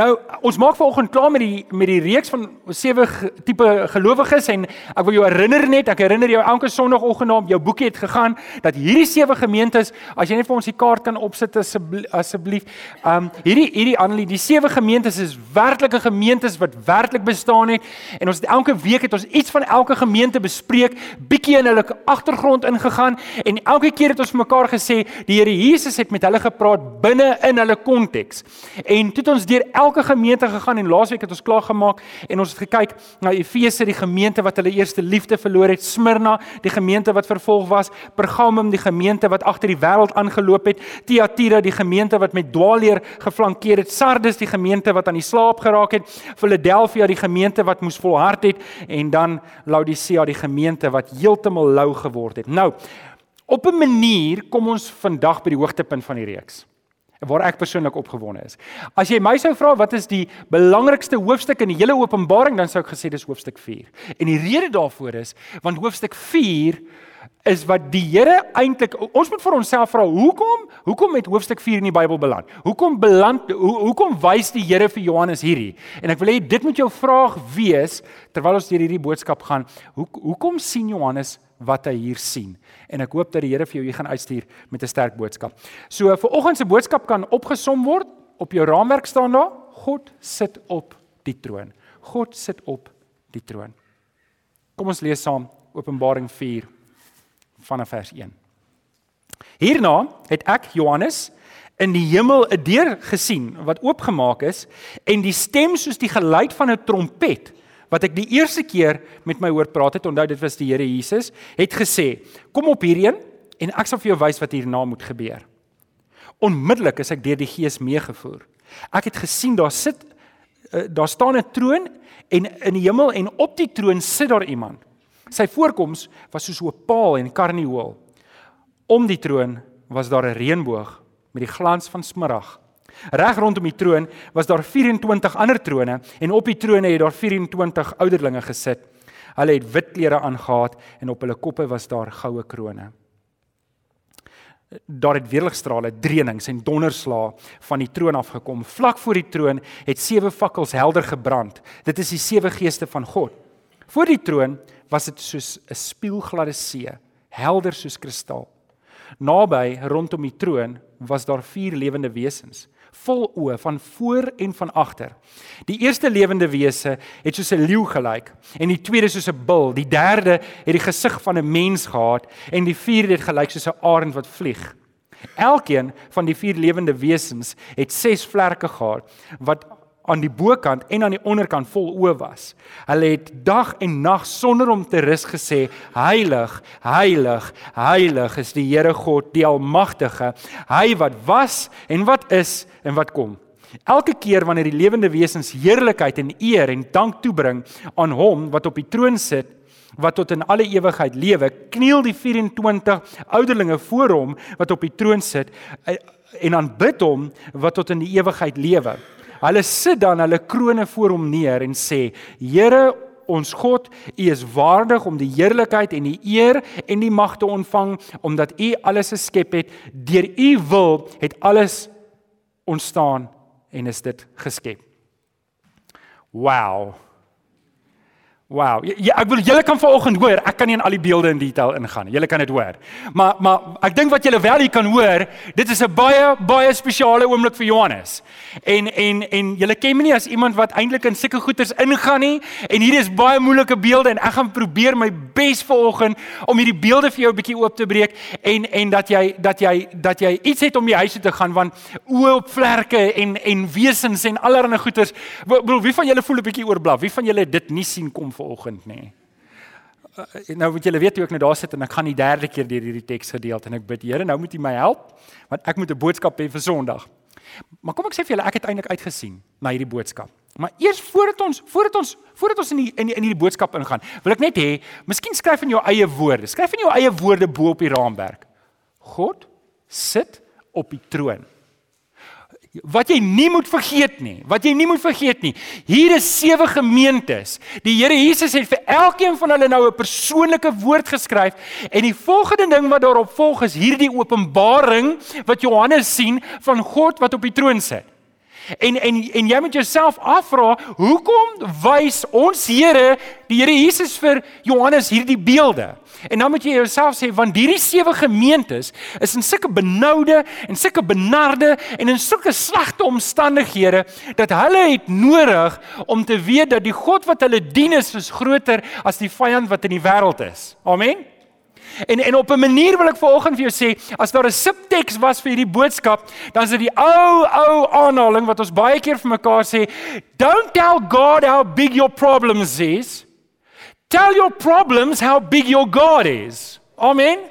Nou, ons maak vanoggend klaar met die met die reeks van sewe tipe gelowiges en ek wil jou herinner net, ek herinner jou elke Sondagoggend na jou boekie het gegaan dat hierdie sewe gemeentes, as jy net vir ons die kaart kan opsit asseblief. Um hierdie hierdie Annelie, die sewe gemeentes is werklike gemeentes wat werklik bestaan het en ons het elke week het ons iets van elke gemeente bespreek, bietjie in hulle agtergrond ingegaan en elke keer het ons mekaar gesê die Here Jesus het met hulle gepraat binne in hulle konteks. En toe het ons deur elke gemeente gegaan en laasweek het ons klaar gemaak en ons het gekyk na Efese, die gemeente wat hulle eerste liefde verloor het, Smyrna, die gemeente wat vervolg was, Pergamum, die gemeente wat agter die wêreld aangeloop het, Thyatira, die gemeente wat met dwaalleer geflankeer het, Sardes, die gemeente wat aan die slaap geraak het, Philadelphia, die gemeente wat moes volhard het en dan Laodicea, die gemeente wat heeltemal lou geword het. Nou, op 'n manier kom ons vandag by die hoogtepunt van die reeks waar ek persoonlik opgewonde is. As jy my sou vra wat is die belangrikste hoofstuk in die hele Openbaring, dan sou ek gesê dis hoofstuk 4. En die rede daarvoor is want hoofstuk 4 is wat die Here eintlik ons moet vir onsself vra, hoekom hoekom het hoofstuk 4 in die Bybel beland? Hoekom beland ho, hoekom wys die Here vir Johannes hierdie? En ek wil hê dit moet jou vraag wees terwyl ons deur hierdie boodskap gaan. Hoe hoekom sien Johannes wat hy hier sien. En ek hoop dat die Here vir jou hier gaan uitstuur met 'n sterk boodskap. So vir oggend se boodskap kan opgesom word op jou raamwerk staan daar: God sit op die troon. God sit op die troon. Kom ons lees saam Openbaring 4 vanaf vers 1. Hierna het ek Johannes in die hemel 'n deur gesien wat oopgemaak is en die stem soos die geluid van 'n trompet wat ek die eerste keer met my hoor praat het, onthou dit was die Here Jesus, het gesê: "Kom op hierheen en ek sal vir jou wys wat hierna moet gebeur." Onmiddellik is ek deur die Gees meegevoer. Ek het gesien daar sit uh, daar staan 'n troon en in die hemel en op die troon sit daar iemand. Sy voorkoms was soos 'n paal en karnieul. Om die troon was daar 'n reënboog met die glans van smarag. Reg rondom die troon was daar 24 ander trone en op die trone het daar 24 ouderlinge gesit. Hulle het wit klere aangetree en op hulle koppe was daar goue krones. Daar het weerligstrale, dreenings en donderslae van die troon afgekom. Vlak voor die troon het sewe fakkels helder gebrand. Dit is die sewe geeste van God. Voor die troon was dit soos 'n spieelgladde see, helder soos kristal. Naby rondom die troon was daar vier lewende wesens vol oë van voor en van agter. Die eerste lewende wese het soos 'n leeu gelyk en die tweede soos 'n bul, die derde het die gesig van 'n mens gehad en die vierde het gelyk soos 'n arend wat vlieg. Elkeen van die vier lewende wesens het 6 vlerke gehad wat aan die bokant en aan die onderkant vol oë was. Hulle het dag en nag sonder om te rus gesê: Heilig, heilig, heilig is die Here God, die Almagtige, hy wat was en wat is en wat kom. Elke keer wanneer die lewende wesens heerlikheid en eer en dank toebring aan hom wat op die troon sit, wat tot in alle ewigheid lewe, kniel die 24 ouderlinge voor hom wat op die troon sit eh, en aanbid hom wat tot in die ewigheid lewe. Hulle sit dan hulle krones voor hom neer en sê: Here ons God, U is waardig om die heerlikheid en die eer en die mag te ontvang omdat U alles geskep het. Deur U wil het alles ontstaan en is dit geskep. Wow. Wow, ja, ek wil julle kan vanoggend hoor. Ek kan nie in al die beelde in detail ingaan nie. Julle kan dit hoor. Maar maar ek dink wat julle wel hier kan hoor, dit is 'n baie baie spesiale oomblik vir Johannes. En en en julle ken my nie as iemand wat eintlik in sulke goeters ingaan nie. En hier is baie moeilike beelde en ek gaan probeer my bes vanoggend om hierdie beelde vir jou 'n bietjie oop te breek en en dat jy dat jy dat jy iets het om die huis toe te gaan want oë op vlerke en en wesens en allerlei goeters. Bro, wie van julle voel 'n bietjie oorblaf? Wie van julle dit nie sien kom? Vanoggend nê. Uh, nou moet julle weet hoe ek nou daar sit en ek gaan die derde keer deur hierdie teks gedeelte en ek bid Here, nou moet U my help want ek moet 'n boodskap hê vir Sondag. Maar kom ek sê vir julle, ek het eintlik uitgesien na hierdie boodskap. Maar eers voordat ons voordat ons voordat ons in die, in die, in hierdie boodskap ingaan, wil ek net hê, miskien skryf in jou eie woorde. Skryf in jou eie woorde bo op die raamwerk. God sit op die troon. Wat jy nie moet vergeet nie, wat jy nie moet vergeet nie. Hier is sewe gemeentes. Die Here Jesus het vir elkeen van hulle nou 'n persoonlike woord geskryf en die volgende ding wat daarop volg is hierdie openbaring wat Johannes sien van God wat op die troon sit. En en en jy moet jouself afvra, hoekom wys ons Here, die Here Jesus vir Johannes hierdie beelde? En dan moet jy jouself sê want hierdie sewe gemeentes is in sulke benoude en sulke benarde en in sulke slegte omstandighede dat hulle het nodig om te weet dat die God wat hulle dien is, is groter as die vyand wat in die wêreld is. Amen. En en op 'n manier wil ek vanoggend vir jou sê, as daar 'n subteks was vir hierdie boodskap, dan is dit die ou ou aanhaling wat ons baie keer vir mekaar sê, don't tell God how big your problems is. Tell your problems how big your God is. Amen.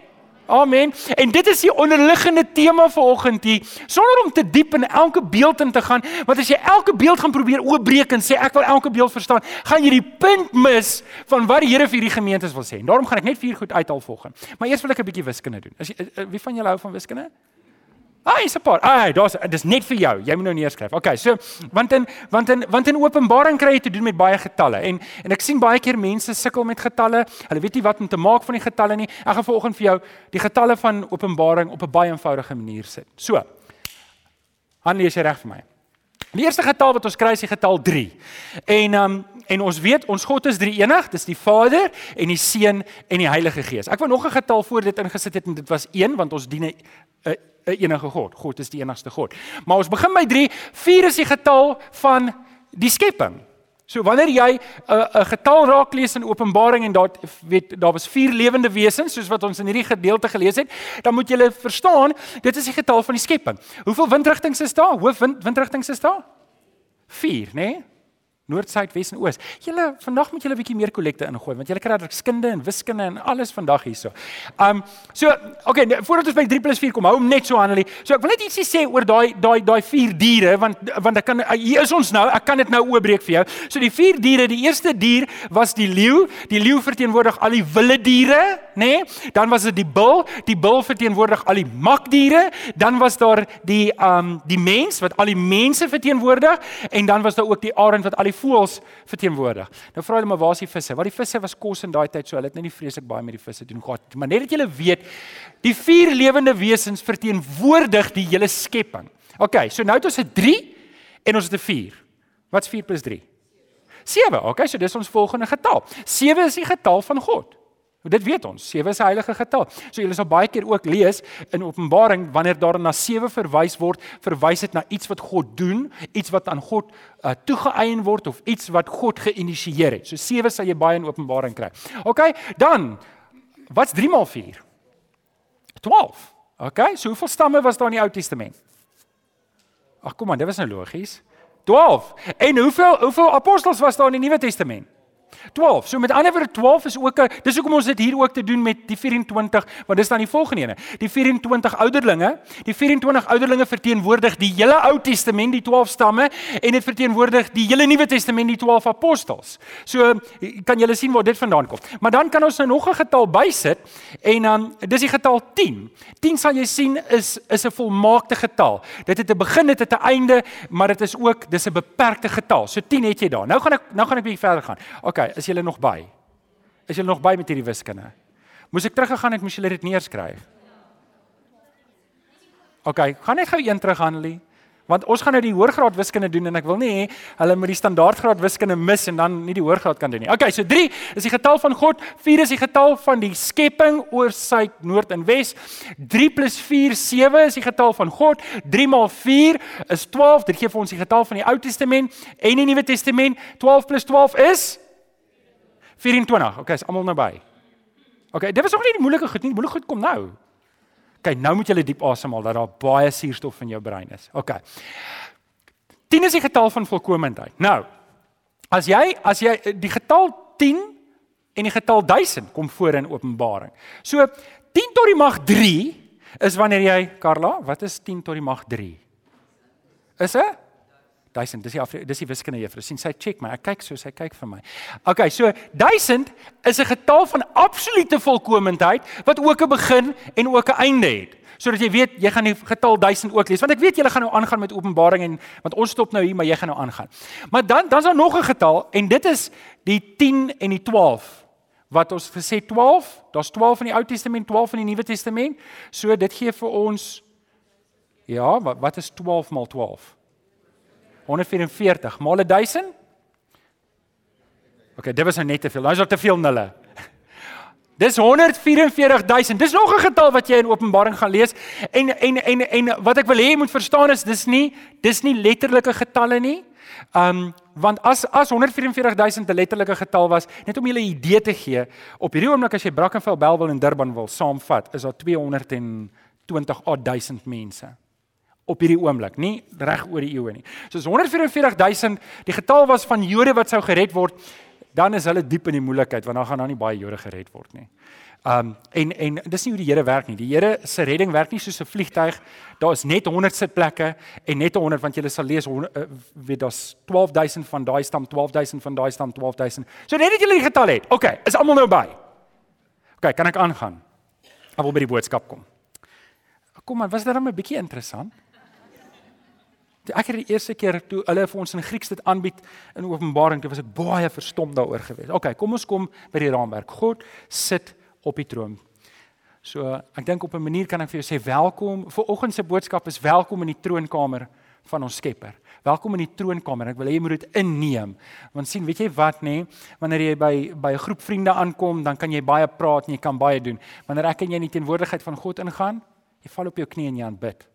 Amen. En dit is die onderliggende tema vanoggend hier, sonder om te diep in elke beeld in te gaan, want as jy elke beeld gaan probeer oopbreek en sê ek wil elke beeld verstaan, gaan jy die punt mis van wat die Here vir hierdie gemeentes wil sê. En daarom gaan ek net vier goed uithaal vanoggend. Maar eers wil ek 'n bietjie wiskunde doen. As jy eh, wie van julle hou van wiskunde? Ah, is 'n paar. Ah, daar's dis net vir jou. Jy moet nou neerskryf. Okay, so want in want in want in Openbaring kry jy te doen met baie getalle. En en ek sien baie keer mense sukkel met getalle. Hulle weet nie wat om te maak van die getalle nie. Ek gaan vanoggend vir jou die getalle van Openbaring op 'n baie eenvoudige manier sit. So. Han lees jy reg vir my. Die eerste getal wat ons kry is die getal 3. En um en ons weet ons God is drie enig, dis die Vader en die Seun en die Heilige Gees. Ek wou nog 'n getal voor dit ingesit het en dit was 1 want ons dien 'n 'n enige God. God is die enigste God. Maar ons begin by 3. 4 is die getal van die skepping. So wanneer jy 'n uh, 'n getal raak lees in Openbaring en daar weet daar was vier lewende wesens soos wat ons in hierdie gedeelte gelees het, dan moet jy verstaan, dit is die getal van die skepping. Hoeveel windrigtinge is daar? Hoeveel wind, windrigtinge is daar? 4, né? Nee? Noord, Suid, Wes en Oos. Julle vandag moet julle 'n bietjie meer kollekte ingooi want julle kry dat skunde en wiskunde en alles vandag hierso. Um so okay, nou, voordat ons by 3 + 4 kom, hou hom net so Annelie. So ek wil net ietsie sê oor daai daai daai vier diere want want ek kan hier is ons nou, ek kan dit nou oopbreek vir jou. So die vier diere, die eerste dier was die leeu. Die leeu verteenwoordig al die wilde diere, nê? Nee? Dan was dit die bul, die bul verteenwoordig al die makdiere. Dan was daar die um die mens wat al die mense verteenwoordig en dan was daar ook die arend wat al die voëls verteenwoordig. Nou vra hulle maar waar is die visse? Wat die visse was kos in daai tyd, so hulle het net nie vreeslik baie met die visse doen gehad. Maar net dat julle weet, die vier lewende wesens verteenwoordig die hele skepping. OK, so nou het ons 'n 3 en ons het 'n 4. Wat's 4 + 3? 7. OK, so dis ons volgende getal. 7 is die getal van God. Dit weet ons. 7 is 'n heilige getal. So julle sal baie keer ook lees in Openbaring wanneer daar na 7 verwys word, verwys dit na iets wat God doen, iets wat aan God uh, toegeëien word of iets wat God geïnisieer het. So 7 sal jy baie in Openbaring kry. OK, dan wat's 3 maal 4? 12. OK, so hoeveel stamme was daar in die Ou Testament? Ag kom aan, dit was nou logies. 12. En hoeveel hoeveel apostels was daar in die Nuwe Testament? 12. So met ander woorde 12 is ook 'n dis hoekom ons dit hier ook te doen met die 24, want dis dan die volgende ene. Die 24 ouderlinge, die 24 ouderlinge verteenwoordig die hele Ou Testament, die 12 stamme en dit verteenwoordig die hele Nuwe Testament, die 12 apostels. So kan julle sien waar dit vandaan kom. Maar dan kan ons nou nog 'n getal bysit en dan um, dis die getal 10. 10 sal jy sien is is 'n volmaakte getal. Dit het 'n begin, dit het 'n einde, maar dit is ook dis 'n beperkte getal. So 10 het jy daar. Nou gaan ek nou gaan ek bietjie verder gaan. OK, is julle nog by? Is julle nog by met hierdie wiskunde? Moes ek teruggegaan het, moes julle dit neerskryf. OK, gaan net gou een terug Annelie. Want ons gaan nou die hoërgraad wiskunde doen en ek wil nie hê hulle moet die standaardgraad wiskunde mis en dan nie die hoërgraad kan doen nie. Okay, so 3 is die getal van God, 4 is die getal van die skepping oor suid, noord en wes. 3 + 4 7 is die getal van God. 3 × 4 is 12. Dit gee vir ons die getal van die Ou Testament en die Nuwe Testament. 12 + 12 is 24. Okay, is almal nou by. Okay, dit was nog nie die moeilike goed nie. Die moeilike goed kom nou. Okay, nou moet jy diep asemhaal dat daar baie suurstof in jou brein is. Okay. 10 is die getal van volkomendheid. Nou, as jy as jy die getal 10 en die getal 1000 kom voor in Openbaring. So 10 tot die mag 3 is wanneer jy Karla, wat is 10 tot die mag 3? Is dit? 1000, dis die dis die wiskunde juffrou. sien sy check my. Ek kyk so sy kyk vir my. Okay, so 1000 is 'n getal van absolute volkomendheid wat ook 'n begin en ook 'n einde het. Sodat jy weet, jy gaan die getal 1000 ook lees. Want ek weet julle gaan nou aangaan met Openbaring en want ons stop nou hier, maar jy gaan nou aangaan. Maar dan dan's daar nog 'n getal en dit is die 10 en die 12 wat ons gesê 12, daar's 12 in die Ou Testament, 12 in die Nuwe Testament. So dit gee vir ons ja, wat wat is 12 maal 12? 144 maal 1000? OK, dit was nou net te veel. Nou is daar te veel nulle. Dis 144000. Dis nog 'n getal wat jy in Openbaring gaan lees. En en en en wat ek wil hê jy moet verstaan is dis nie dis nie letterlike getalle nie. Um want as as 144000 'n letterlike getal was, net om julle 'n idee te gee, op hierdie oomblik as jy Brackenfell, Bellville en Durban wil saamvat, is daar 220 odd duisend mense op hierdie oomblik, nie reg oor die eeue nie. So as 144000 die getal was van Jode wat sou gered word, dan is hulle diep in die moeilikheid want dan gaan daar nie baie Jode gered word nie. Um en en dis nie hoe die Here werk nie. Die Here se redding werk nie soos 'n vliegtyg. Daar is net 100 sitplekke en net 100 want jy sal lees uh, weet daar's 12000 van daai stam, 12000 van daai stam, 12000. So net dat jy die getal het. OK, is almal nou by. OK, kan ek aangaan? Ek wil by die boodskap kom. Kom maar, was dit dan 'n bietjie interessant? Ek het die eerste keer toe hulle vir ons in Grieks dit aanbied in Openbaring, toe was ek baie verstom daaroor geweest. OK, kom ons kom by die raamwerk. God sit op die troon. So, ek dink op 'n manier kan ek vir jou sê welkom. Vir oggend se boodskap is welkom in die troonkamer van ons Skepper. Welkom in die troonkamer. Ek wil hê jy moet dit inneem. Want sien, weet jy wat nê, wanneer jy by by 'n groep vriende aankom, dan kan jy baie praat en jy kan baie doen. Wanneer ek en jy in die teenwoordigheid van God ingaan, jy val op jou knie en jy aanbid.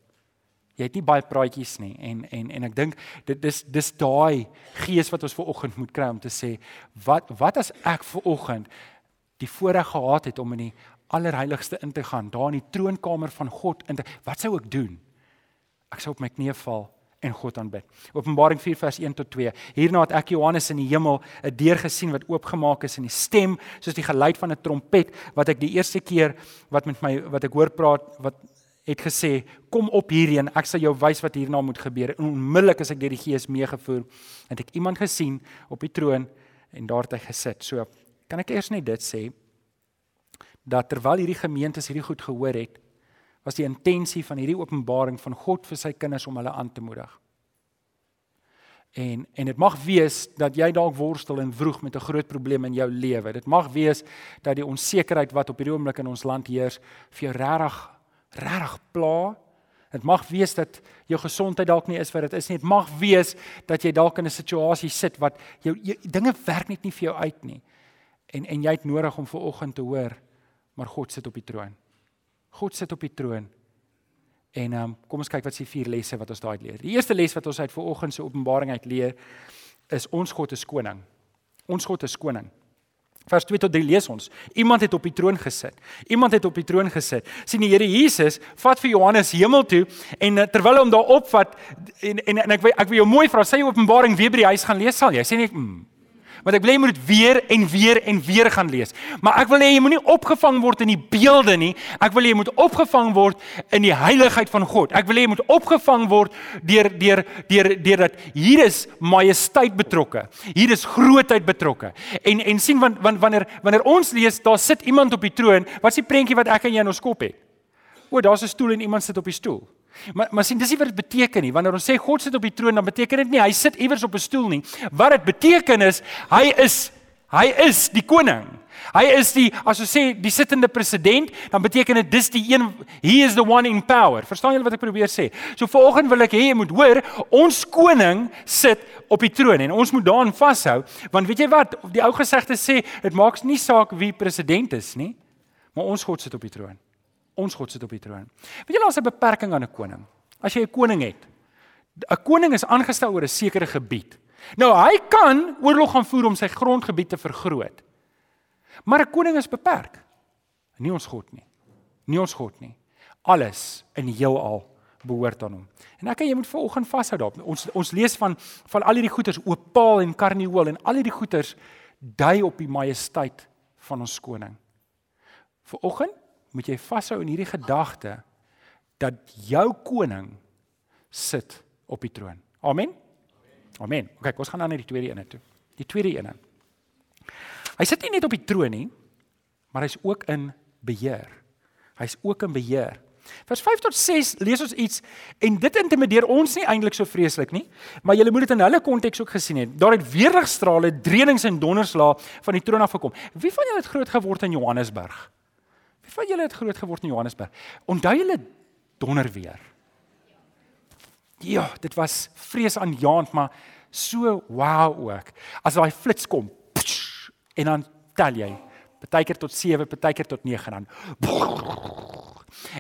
Jy het nie baie praatjies nie en en en ek dink dit dis dis daai gees wat ons ver oggend moet kry om te sê wat wat as ek ver oggend die voorreg gehad het om in die allerheiligste in te gaan, daar in die troonkamer van God in te wat sou ek doen? Ek sou op my knieë val en God aanbid. Openbaring 4 vers 1 tot 2. Hierna het ek Johannes in die hemel 'n deur gesien wat oopgemaak is en die stem soos die geluid van 'n trompet wat ek die eerste keer wat met my wat ek hoor praat wat het gesê kom op hierheen ek sal jou wys wat hierna moet gebeur. En onmiddellik as ek deur die gees meegevoer het ek iemand gesien op die troon en daar het hy gesit. So kan ek eers net dit sê? Dat terwyl hierdie gemeentes hierdie goed gehoor het was die intensie van hierdie openbaring van God vir sy kinders om hulle aan te moedig. En en dit mag wees dat jy dalk worstel en vroeg met 'n groot probleem in jou lewe. Dit mag wees dat die onsekerheid wat op hierdie oomblik in ons land heers vir jou regtig regtig pla. Dit mag wees dat jou gesondheid dalk nie is wat dit is nie. Dit mag wees dat jy dalk in 'n situasie sit wat jou, jou dinge werk net nie vir jou uit nie. En en jy het nodig om ver oggend te hoor, maar God sit op die troon. God sit op die troon. En ehm um, kom ons kyk wat is die vier lesse wat ons daai leer. Die eerste les wat ons uit ver oggend se openbaring uit leer is ons God is koning. Ons God is koning. Vers 2 tot 3 lees ons. Iemand het op die troon gesit. Iemand het op die troon gesit. sien die Here Jesus vat vir Johannes hemel toe en eh, terwyl hy hom daar opvat en en, en ek wil ek wil jou mooi vra, sê jy Openbaring weer by die huis gaan lees sal jy? Sê net mm. Want ek wil hê jy moet weer en weer en weer gaan lees. Maar ek wil hê jy moenie opgevang word in die beelde nie. Ek wil hê jy moet opgevang word in die heiligheid van God. Ek wil hê jy moet opgevang word deur deur deur deur dat hier is majesteit betrokke. Hier is grootheid betrokke. En en sien want want wanneer wanneer ons lees daar sit iemand op die troon, wat is die prentjie wat ek en jy in ons kop het? O, daar's 'n stoel en iemand sit op die stoel. Maar maar sien dis nie wat dit beteken nie. Wanneer ons sê God sit op die troon, dan beteken dit nie hy sit iewers op 'n stoel nie. Wat dit beteken is hy is hy is die koning. Hy is die as ons sê die sittende president, dan beteken dit dis die een he is the one in power. Verstaan julle wat ek probeer sê? So vanoggend wil ek hê jy moet hoor, ons koning sit op die troon en ons moet daaraan vashou, want weet jy wat? Die ou gesegde sê dit maak nie saak wie president is nie, maar ons God sit op die troon. Ons God sit op die troon. Weet julle daar's 'n beperking aan 'n koning. As jy 'n koning het, 'n koning is aangestel oor 'n sekere gebied. Nou hy kan oorlog gaan voer om sy grondgebied te vergroot. Maar 'n koning is beperk. Nie ons God nie. Nie ons God nie. Alles in die heelal behoort aan hom. En ek en jy moet vanoggend vashou daarop. Ons ons lees van van al hierdie goeters, opaal en karnieul en al hierdie goeters dui op die majesteit van ons koning. Vanoggend moet jy vashou in hierdie gedagte dat jou koning sit op die troon. Amen. Amen. OK, ons gaan dan na die tweede een toe. Die tweede een. Hy sit nie net op die troon nie, maar hy's ook in beheer. Hy's ook in beheer. Vers 5 tot 6 lees ons iets en dit intimideer ons nie eintlik so vreeslik nie, maar jy moet dit in hulle konteks ook gesien het. Daar het weerligstrale, dreuns en donderslae van die troon af gekom. Wie van julle het groot geword in Johannesburg? Van julle het groot geword in Johannesburg? Onthou julle donder weer? Ja, dit was vreesaanjaend, maar so wow ook. As daai flits kom psh, en dan tel jy partykeer tot 7, partykeer tot 9 dan.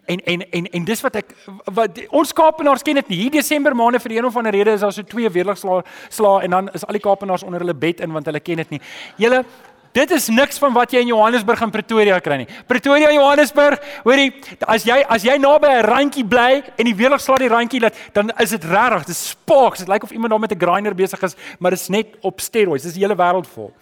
En en en en dis wat ek wat ons Kaapenaars ken dit nie. Hier Desember maande vir een of ander rede is daar so twee weerligslaa sla en dan is al die Kaapenaars onder hulle bed in want hulle ken dit nie. Julle Dit is niks van wat jy in Johannesburg en Pretoria kry nie. Pretoria en Johannesburg, hoorie, as jy as jy naby 'n randjie bly en die weerlig slaat die randjie laat, dan is dit regtig, dit sparks. Dit lyk of iemand daar met 'n grinder besig is, maar dit is net op steroids. Dit is die hele wêreld vol.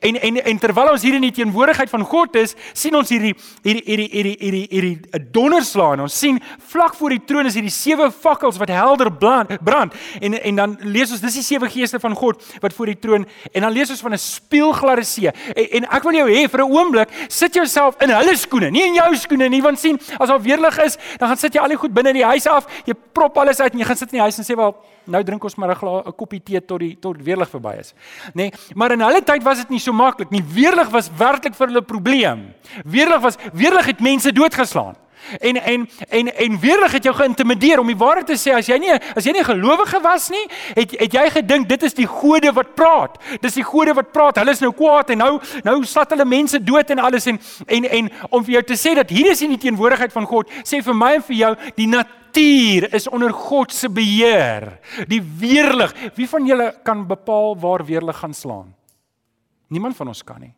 En en en terwyl ons hier in die teenwoordigheid van God is, sien ons hierdie hierdie hierdie hierdie hierdie hierdie 'n donderslaan. Ons sien vlak voor die troon is hierdie sewe fakkels wat helder brand. En en dan lees ons dis die sewe geeste van God wat voor die troon en dan lees ons van 'n spieelgladde see en, en ek wil jou hê vir 'n oomblik, sit jouself in hulle skoene, nie in jou skoene nie, want sien, as daar weerlig is, dan gaan sit jy al die goed binne in die huis af, jy prop alles uit en jy gaan sit in die huis en sê wel, nou drink ons maar 'n koppie tee tot die tot weerlig verby is. Nê? Nee, maar in hulle tyd was dit nie so maklik nie. Weerlig was werklik vir hulle probleem. Weerlig was weerlig het mense doodgeslaan. En en en en weerlig het jou geïntimideer om die waarheid te sê as jy nie as jy nie gelowige was nie, het het jy gedink dit is die gode wat praat. Dis die gode wat praat. Hulle is nou kwaad en nou nou slat hulle mense dood en alles en en en om vir jou te sê dat hier is in die teenwoordigheid van God, sê vir my en vir jou, die natuur is onder God se beheer. Die weerlig. Wie van julle kan bepaal waar weerlig gaan slaan? Niemand van ons kan nie.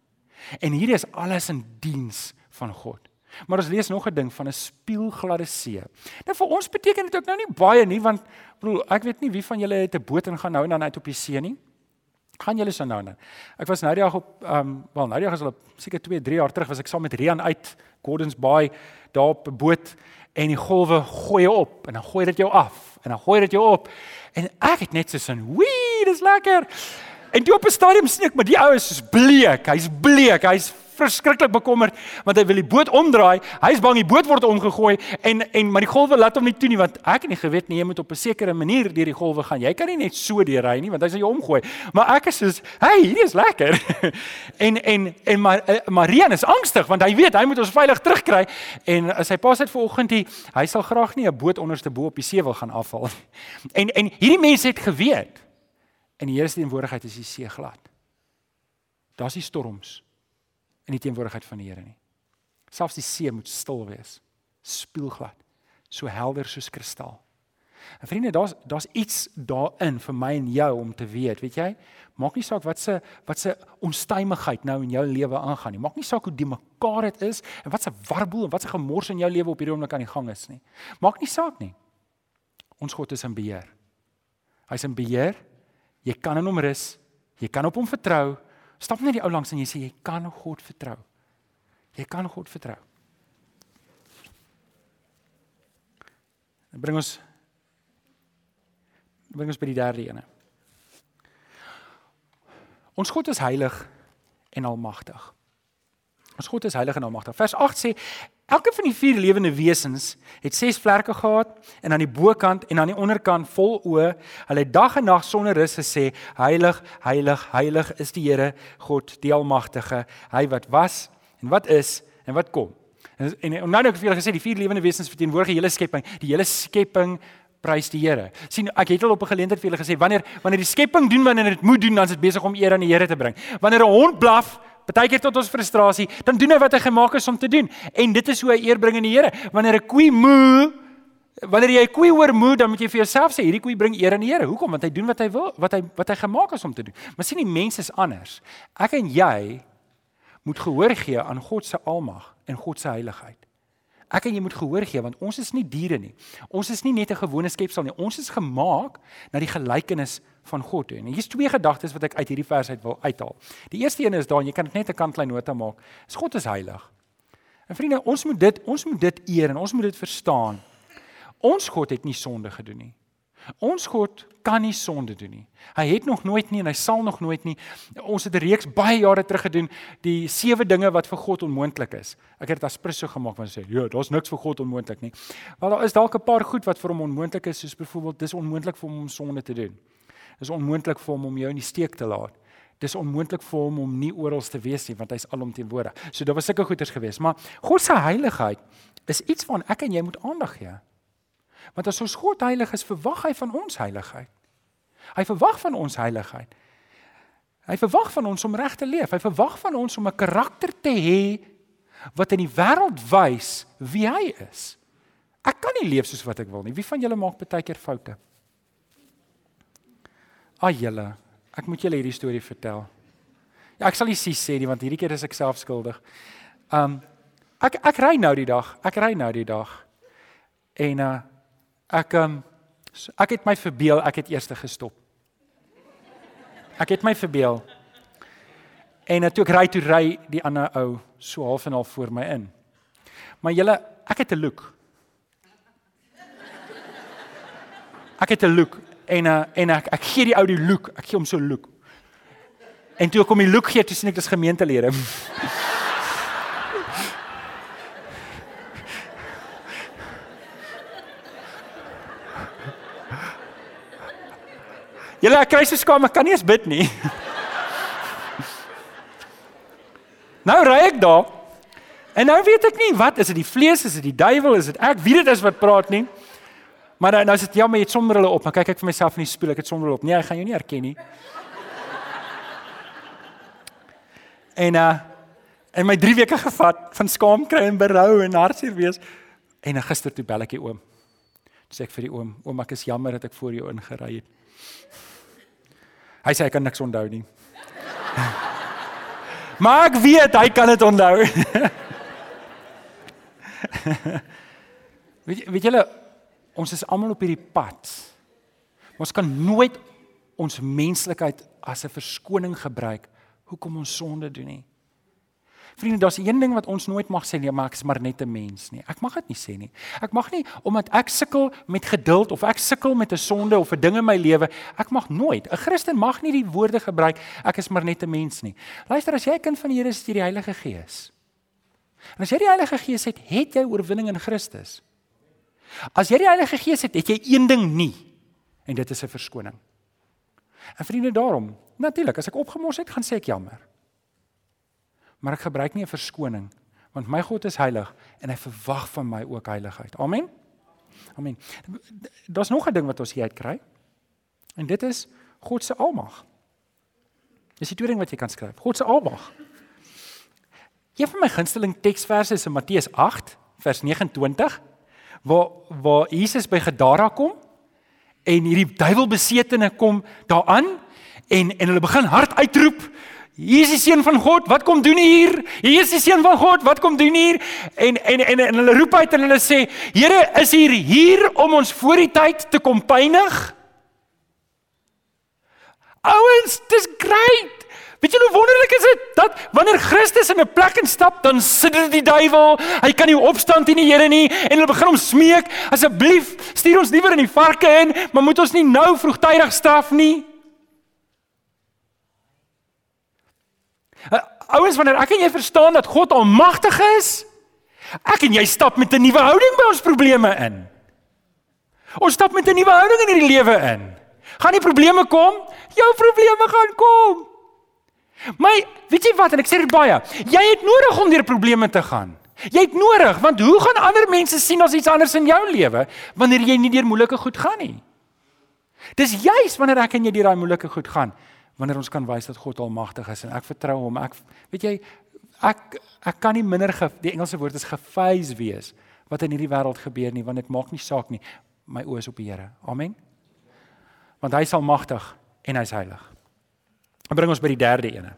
En hier is alles in diens van God. Maar ons lees nog 'n ding van 'n spieelgladde see. Nou vir ons beteken dit ook nou nie baie nie want bedoel ek weet nie wie van julle het 'n boot en gaan nou en dan uit op die see nie. Gaan julle so nou en dan. Ek was nou die dag op ehm um, wel nou die dag is al seker 2, 3 jaar terug was ek saam met Rian uit Gordons Bay daar op 'n boot en die golwe gooi jou op en dan gooi dit jou af en dan gooi dit jou op en ek het net so sin, "Wee, dis lekker." En die op 'n stadium sneek, maar die ou is bleek. Hy's bleek. Hy's verskriklik bekommerd want hy wil die boot omdraai. Hy's bang die boot word omgegooi en en maar die golwe laat hom nie toe nie want ek het nie geweet nie jy moet op 'n sekere manier deur die golwe gaan. Jy kan nie net so deur ry nie want hy sal jou omgooi. Maar ek is soos, "Hey, hierdie is lekker." en en en maar uh, Marian is angstig want hy weet hy moet ons veilig terugkry en as hy pas uit vanoggend hier, hy sal graag nie 'n boot onderste bo op die see wil gaan afval. en en hierdie mense het geweet in die Here se teenwoordigheid is die see glad. Daar's die storms in die teenwoordigheid van die Here nie. Selfs die see moet stil wees, spieelglad, so helder soos kristal. En vriende, daar's daar's iets daarin vir my en jou om te weet, weet jy? Maak nie saak wat se wat se onstuimigheid nou in jou lewe aangaan nie. Maak nie saak hoe die mekaar dit is en wat se warboel en wat se gemors in jou lewe op hierdie oomblik aan die gang is nie. Maak nie saak nie. Ons God is in beheer. Hy's in beheer. Jy kan in hom rus. Jy kan op hom vertrou. Stap net die ou langs en jy sê jy kan God vertrou. Jy kan God vertrou. Dit bring ons bring ons by die derde ene. Ons God is heilig en almagtig. Ons God is heilig en almagtig. Vers 8 sê elke van die vier lewende wesens het ses vlerke gehad en aan die bokant en aan die onderkant vol oë. Hulle het dag en nag sonder rus gesê: Heilig, heilig, heilig is die Here God, die almagtige, hy wat was en wat is en wat kom. En, en, en nou nou het ek vir julle gesê die vier lewende wesens verteenwoordig die hele skepping. Die hele skepping prys die Here. sien ek het al op 'n geleentheid vir julle gesê wanneer wanneer die skepping doen wanneer dit moet doen dan is dit besig om eer aan die Here te bring. Wanneer 'n hond blaf Partykeer tot ons frustrasie, dan doen hy wat hy gemaak is om te doen. En dit is hoe hy eer bring aan die Here. Wanneer 'n koe moe, wanneer jy 'n koe hoor moe, dan moet jy vir jouself sê hierdie koe bring eer aan die Here. Hoekom? Want hy doen wat hy wil, wat hy wat hy gemaak is om te doen. Maar sien die mense is anders. Ek en jy moet gehoor gee aan God se almag en God se heiligheid. Ek en jy moet gehoor gee want ons is nie diere nie. Ons is nie net 'n gewone skepsel nie. Ons is gemaak na die gelykenis van God toe. En hier's twee gedagtes wat ek uit hierdie vers uit wil uithaal. Die eerste een is daar, jy kan dit net 'n kantlyn nota maak. Is God is heilig. En vriende, ons moet dit ons moet dit eer en ons moet dit verstaan. Ons God het nie sonde gedoen nie. Ons God kan nie sonde doen nie. Hy het nog nooit nie en hy sal nog nooit nie. Ons het 'n reeks baie jare terug gedoen die sewe dinge wat vir God onmoontlik is. Ek het dit as prys so gemaak want sê, "Ja, daar's niks vir God onmoontlik nie." Maar daar is dalk 'n paar goed wat vir hom onmoontlik is, soos byvoorbeeld dis onmoontlik vir hom om sonde te doen. Dis onmoontlik vir hom om jou in die steek te laat. Dis onmoontlik vir hom om nie oral te wees nie want hy's alomteenwoordig. So daar was sulke goeters geweest, maar God se heiligheid is iets waaraan ek en jy moet aandag gee. Want as ons God heilig is, verwag hy van ons heiligheid. Hy verwag van ons heiligheid. Hy verwag van ons om reg te leef. Hy verwag van ons om 'n karakter te hê wat in die wêreld wys wie hy is. Ek kan nie leef soos wat ek wil nie. Wie van julle maak baie keer foute? Ag julle, ek moet julle hierdie storie vertel. Ja, ek sal nie sies sê nie want hierdie keer is ek self skuldig. Um ek ek ry nou die dag. Ek ry nou die dag. En uh ek um ek het my verbeel ek het eers gestop. Ek het my verbeel. En toe ek ry toe ry die ander ou so half en half voor my in. Maar julle, ek het 'n look. Ek het 'n look en uh, en ek ek gee die ou die look. Ek gee hom so 'n look. En toe ek hom die look gee, toe sien ek dis gemeentelede. Julle ek kry so skaam, ek kan nie eens bid nie. nou ry ek daar. En nou weet ek nie wat is dit die vlees, is dit die duiwel, is dit ek wie dit is wat praat nie. Maar nou, nou is dit ja, maar jy het sommer hulle op, maar kyk ek vir myself in die spieël, ek het sommer hulle op. Nee, ek gaan jou nie herken nie. En uh en my 3 weke gevat van skaam kry en berou en hartseer wees. En uh, gister toe bel ek die oom. Toe sê ek vir die oom, oom ek is jammer dat ek voor jou ingery het. Hy sê hy kan niks onthou nie. maar ek weet hy kan dit onthou. weet weet julle ons is almal op hierdie pad. Ons kan nooit ons menslikheid as 'n verskoning gebruik hoekom ons sonde doen nie. Vriende, daar's een ding wat ons nooit mag sê nie, maar ek is maar net 'n mens nie. Ek mag dit nie sê nie. Ek mag nie omdat ek sukkel met geduld of ek sukkel met 'n sonde of 'n ding in my lewe, ek mag nooit. 'n Christen mag nie die woorde gebruik ek is maar net 'n mens nie. Luister, as jy 'n kind van die Here is, is jy die Heilige Gees. En as jy die Heilige Gees het, het jy oorwinning in Christus. As jy die Heilige Gees het, het jy een ding nie en dit is 'n verskoning. En vriende, daarom, natuurlik, as ek opgemos het, gaan sê ek jammer maar ek gebruik nie 'n verskoning want my God is heilig en hy verwag van my ook heiligheid. Amen. Amen. Daar's nog 'n ding wat ons hier uitkry. En dit is God se almag. Dis die tweede ding wat jy kan skryf. God se almag. Een van my gunsteling teksverse is in Matteus 8 vers 29 waar waar Jesus by Gadara kom en hierdie duiwelbesetene kom daaraan en en hulle begin hard uitroep Hier is die seun van God, wat kom doen hier? Hier is die seun van God, wat kom doen hier? En en en, en hulle roep uit en hulle sê, Here, is hier hier om ons voor die tyd te kom pynig? Ouens, dis great. Weet jy hoe wonderlik is dit dat wanneer Christus in 'n plek instap, dan sit dit die duiwel. Hy kan nie opstaan teen die Here nie en hulle begin hom smeek, asseblief, stuur ons liewer in die varke in, maar moet ons nie nou vroegtydig straf nie? Uh, ouens, wanneer ek en jy verstaan dat God almagtig is, ek en jy stap met 'n nuwe houding by ons probleme in. Ons stap met 'n nuwe houding in hierdie lewe in. Gaan die probleme kom? Jou probleme gaan kom. Maar weet jy wat en ek sê dit baie, jy het nodig om deur probleme te gaan. Jy het nodig want hoe gaan ander mense sien as iets anders in jou lewe wanneer jy nie deur moeilike goed gaan nie? Dis juis wanneer ek en jy deur daai moeilike goed gaan wanneer ons kan wys dat God almagtig is en ek vertrou hom. Ek weet jy ek ek kan nie minder ge, die Engelse woord is gefaze wees wat in hierdie wêreld gebeur nie want dit maak nie saak nie. My oë is op die Here. Amen. Want hy is almagtig en hy's heilig. En bring ons by die derde ene.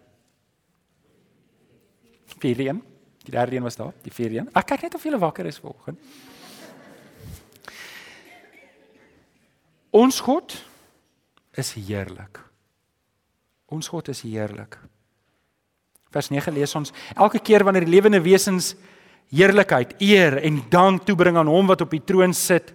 Vierde een. Die derde een was daar, die vierde een. Ek kyk net of jy wakker is vanoggend. Ons God is heerlik. Ons God is heerlik. Vers 9 lees ons: Elke keer wanneer die lewende wesens heerlikheid, eer en dank toebring aan hom wat op die troon sit,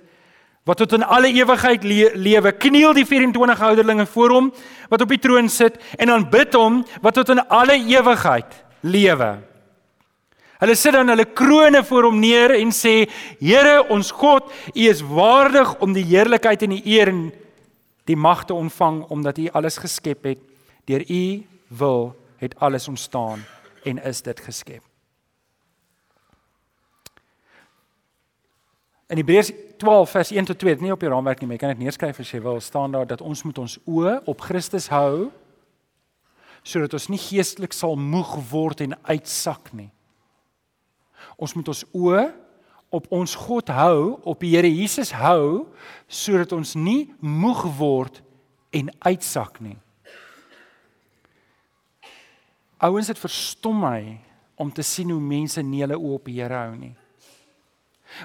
wat tot in alle ewigheid le lewe, kniel die 24 ouderlinge voor hom wat op die troon sit en aanbid hom wat tot in alle ewigheid lewe. Hulle sit dan hulle krones voor hom neer en sê: Here, ons God, U is waardig om die heerlikheid en die eer en die mag te ontvang omdat U alles geskep het Deur u wil het alles ontstaan en is dit geskep. In Hebreërs 12 vers 1 tot 2, dit nie op die raamwerk nie, maar jy kan dit neerskryf as jy wil, staan daar dat ons moet ons oë op Christus hou sodat ons nie geestelik sal moeg word en uitsak nie. Ons moet ons oë op ons God hou, op die Here Jesus hou sodat ons nie moeg word en uitsak nie. Ouens, dit verstom my om te sien hoe mense nie hulle oë op die Here hou nie.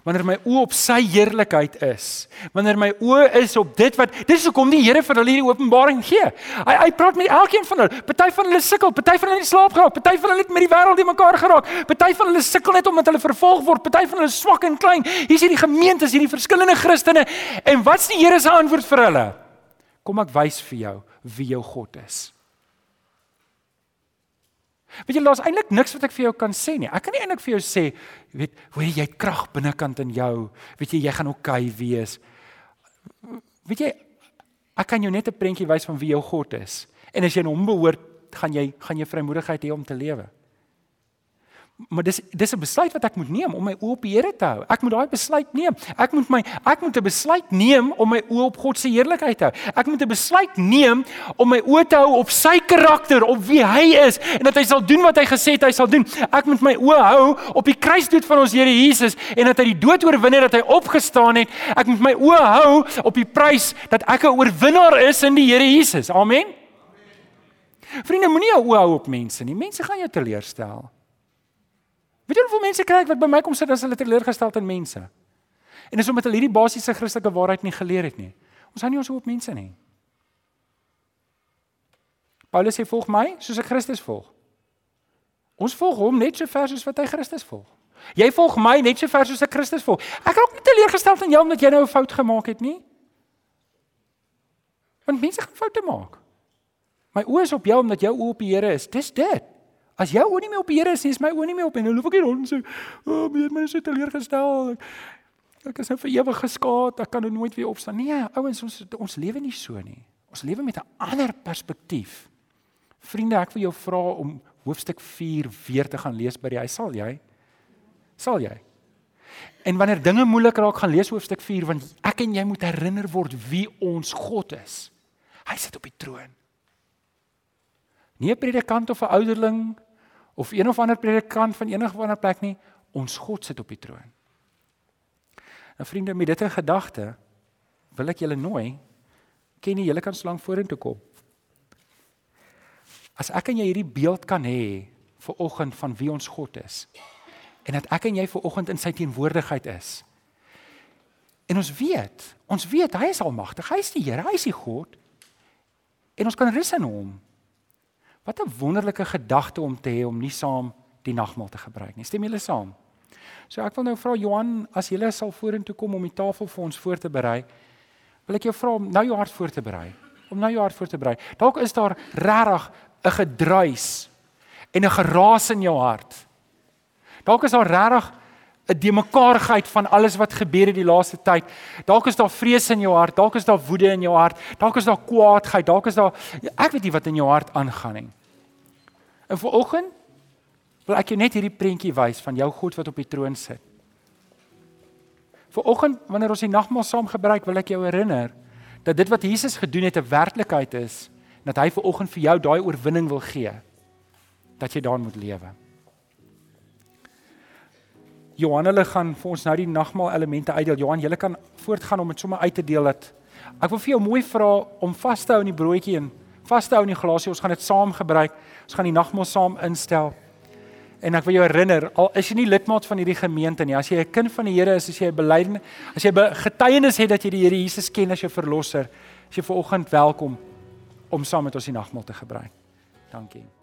Wanneer my oë op sy heerlikheid is, wanneer my oë is op dit wat dis hoekom die Here vir hulle hierdie openbaring gee. Hy hy praat met elkeen van hulle. Party van hulle sukkel, party van hulle het slaap geraak, party van hulle het met die wêreld die mekaar geraak. Party van hulle sukkel net omdat hulle vervolg word, party van hulle swak en klein. Hier's hierdie gemeentes, hierdie verskillende Christene. En wat's die Here se antwoord vir hulle? Kom ek wys vir jou wie jou God is. Weet jy, daar's eintlik niks wat ek vir jou kan sê nie. Ek kan nie eintlik vir jou sê, weet, hoor jy het krag binnekant in jou. Weet jy, jy gaan oukei okay wees. Weet jy, ek kan jou net 'n prentjie wys van wie jou God is. En as jy aan hom behoort, gaan jy gaan jy vrymoedigheid hê om te lewe maar dis dis 'n besluit wat ek moet neem om my oë op die Here te hou. Ek moet daai besluit neem. Ek moet my ek moet 'n besluit neem om my oë op God se heerlikheid te hou. Ek moet 'n besluit neem om my oë te hou op sy karakter, op wie hy is en dat hy sal doen wat hy gesê het hy sal doen. Ek moet my oë hou op die kruisdood van ons Here Jesus en dat hy die dood oorwin het, dat hy opgestaan het. Ek moet my oë hou op die prys dat ek 'n oorwinnaar is in die Here Jesus. Amen. Vriende, moenie jou oë hou op mense nie. Mense gaan jou teleurstel. Weet jy hoeveel mense kry ek wat by my kom sit as hulle teleurgesteld in mense? En dis omdat hulle hierdie basiese Christelike waarheid nie geleer het nie. Ons hou nie ons op mense nie. Paulus sê volg my soos ek Christus volg. Ons volg hom net so ver soos wat hy Christus volg. Jy volg my net so ver soos ek Christus volg. Ek raak nie teleurgesteld in jou omdat jy nou 'n fout gemaak het nie. Want mense gaan foute maak. My oë is op jou omdat jou oë op die Here is. Dis dit. As jou oë nie meer op die Here is nie, is my oë nie meer op en nou loop ek hier rond sê, "O, oh, my my is so teleurgestel. Ek, ek is nou vir ewig geskaad. Ek kan nou nooit weer opstaan." Nee, ouens, ons ons lewe nie so nie. Ons lewe met 'n ander perspektief. Vriende, ek wil jou vra om hoofstuk 4 weer te gaan lees by die huis. Sal jy? Sal jy? En wanneer dinge moeilik raak, gaan lees hoofstuk 4 want ek en jy moet herinner word wie ons God is. Hy sit op die troon. Nie 'n predikant of 'n ouderling of een of ander predikant van enige ander plek nie, ons God sit op die troon. Nou vriende, met dit in gedagte, wil ek julle nooi ken jy julle kan slank vorentoe kom. As ek en jy hierdie beeld kan hê vir oggend van wie ons God is en dat ek en jy vir oggend in sy teenwoordigheid is. En ons weet, ons weet hy is almagtig, hy is die Here, hy is die God. En ons kan rus in hom. Wat 'n wonderlike gedagte om te hê om nie saam die nagmaal te gebruik nie. Stem julle saam? So ek wil nou vra Johan, as jy sal vorentoe kom om die tafel vir ons voor te berei, wil ek jou vra om nou jou hart voor te berei. Om nou jou hart voor te berei. Dalk is daar regtig 'n gedruis en 'n geraas in jou hart. Dalk is daar regtig 'n demekaarheid van alles wat gebeur het die laaste tyd. Dalk is daar vrees in jou hart, dalk is daar woede in jou hart, dalk is daar kwaadheid, dalk is daar ek weet nie wat in jou hart aangaan nie. En vanoggend wil ek jou net hierdie prentjie wys van jou God wat op die troon sit. Vanoggend wanneer ons die nagmaal saam gebruik, wil ek jou herinner dat dit wat Jesus gedoen het 'n werklikheid is, dat hy vanoggend vir jou daai oorwinning wil gee. Dat jy daarin moet lewe. Johan hulle gaan vir ons nou die nagmaal elemente uitdeel. Johan, jy kan voortgaan om dit sommer uit te deel dat ek wil vir jou mooi vra om vas te hou in die broodjie en vas te hou in die glasie. Ons gaan dit saam gebruik. Ons gaan die nagmaal saam instel. En ek wil jou herinner, al is jy nie lidmaat van hierdie gemeente nie, as jy 'n kind van die Here is, as jy 'n belydenis, as jy getuienis het dat jy die Here Jesus ken as jou verlosser, is jy ver oggend welkom om saam met ons die nagmaal te gebruik. Dankie.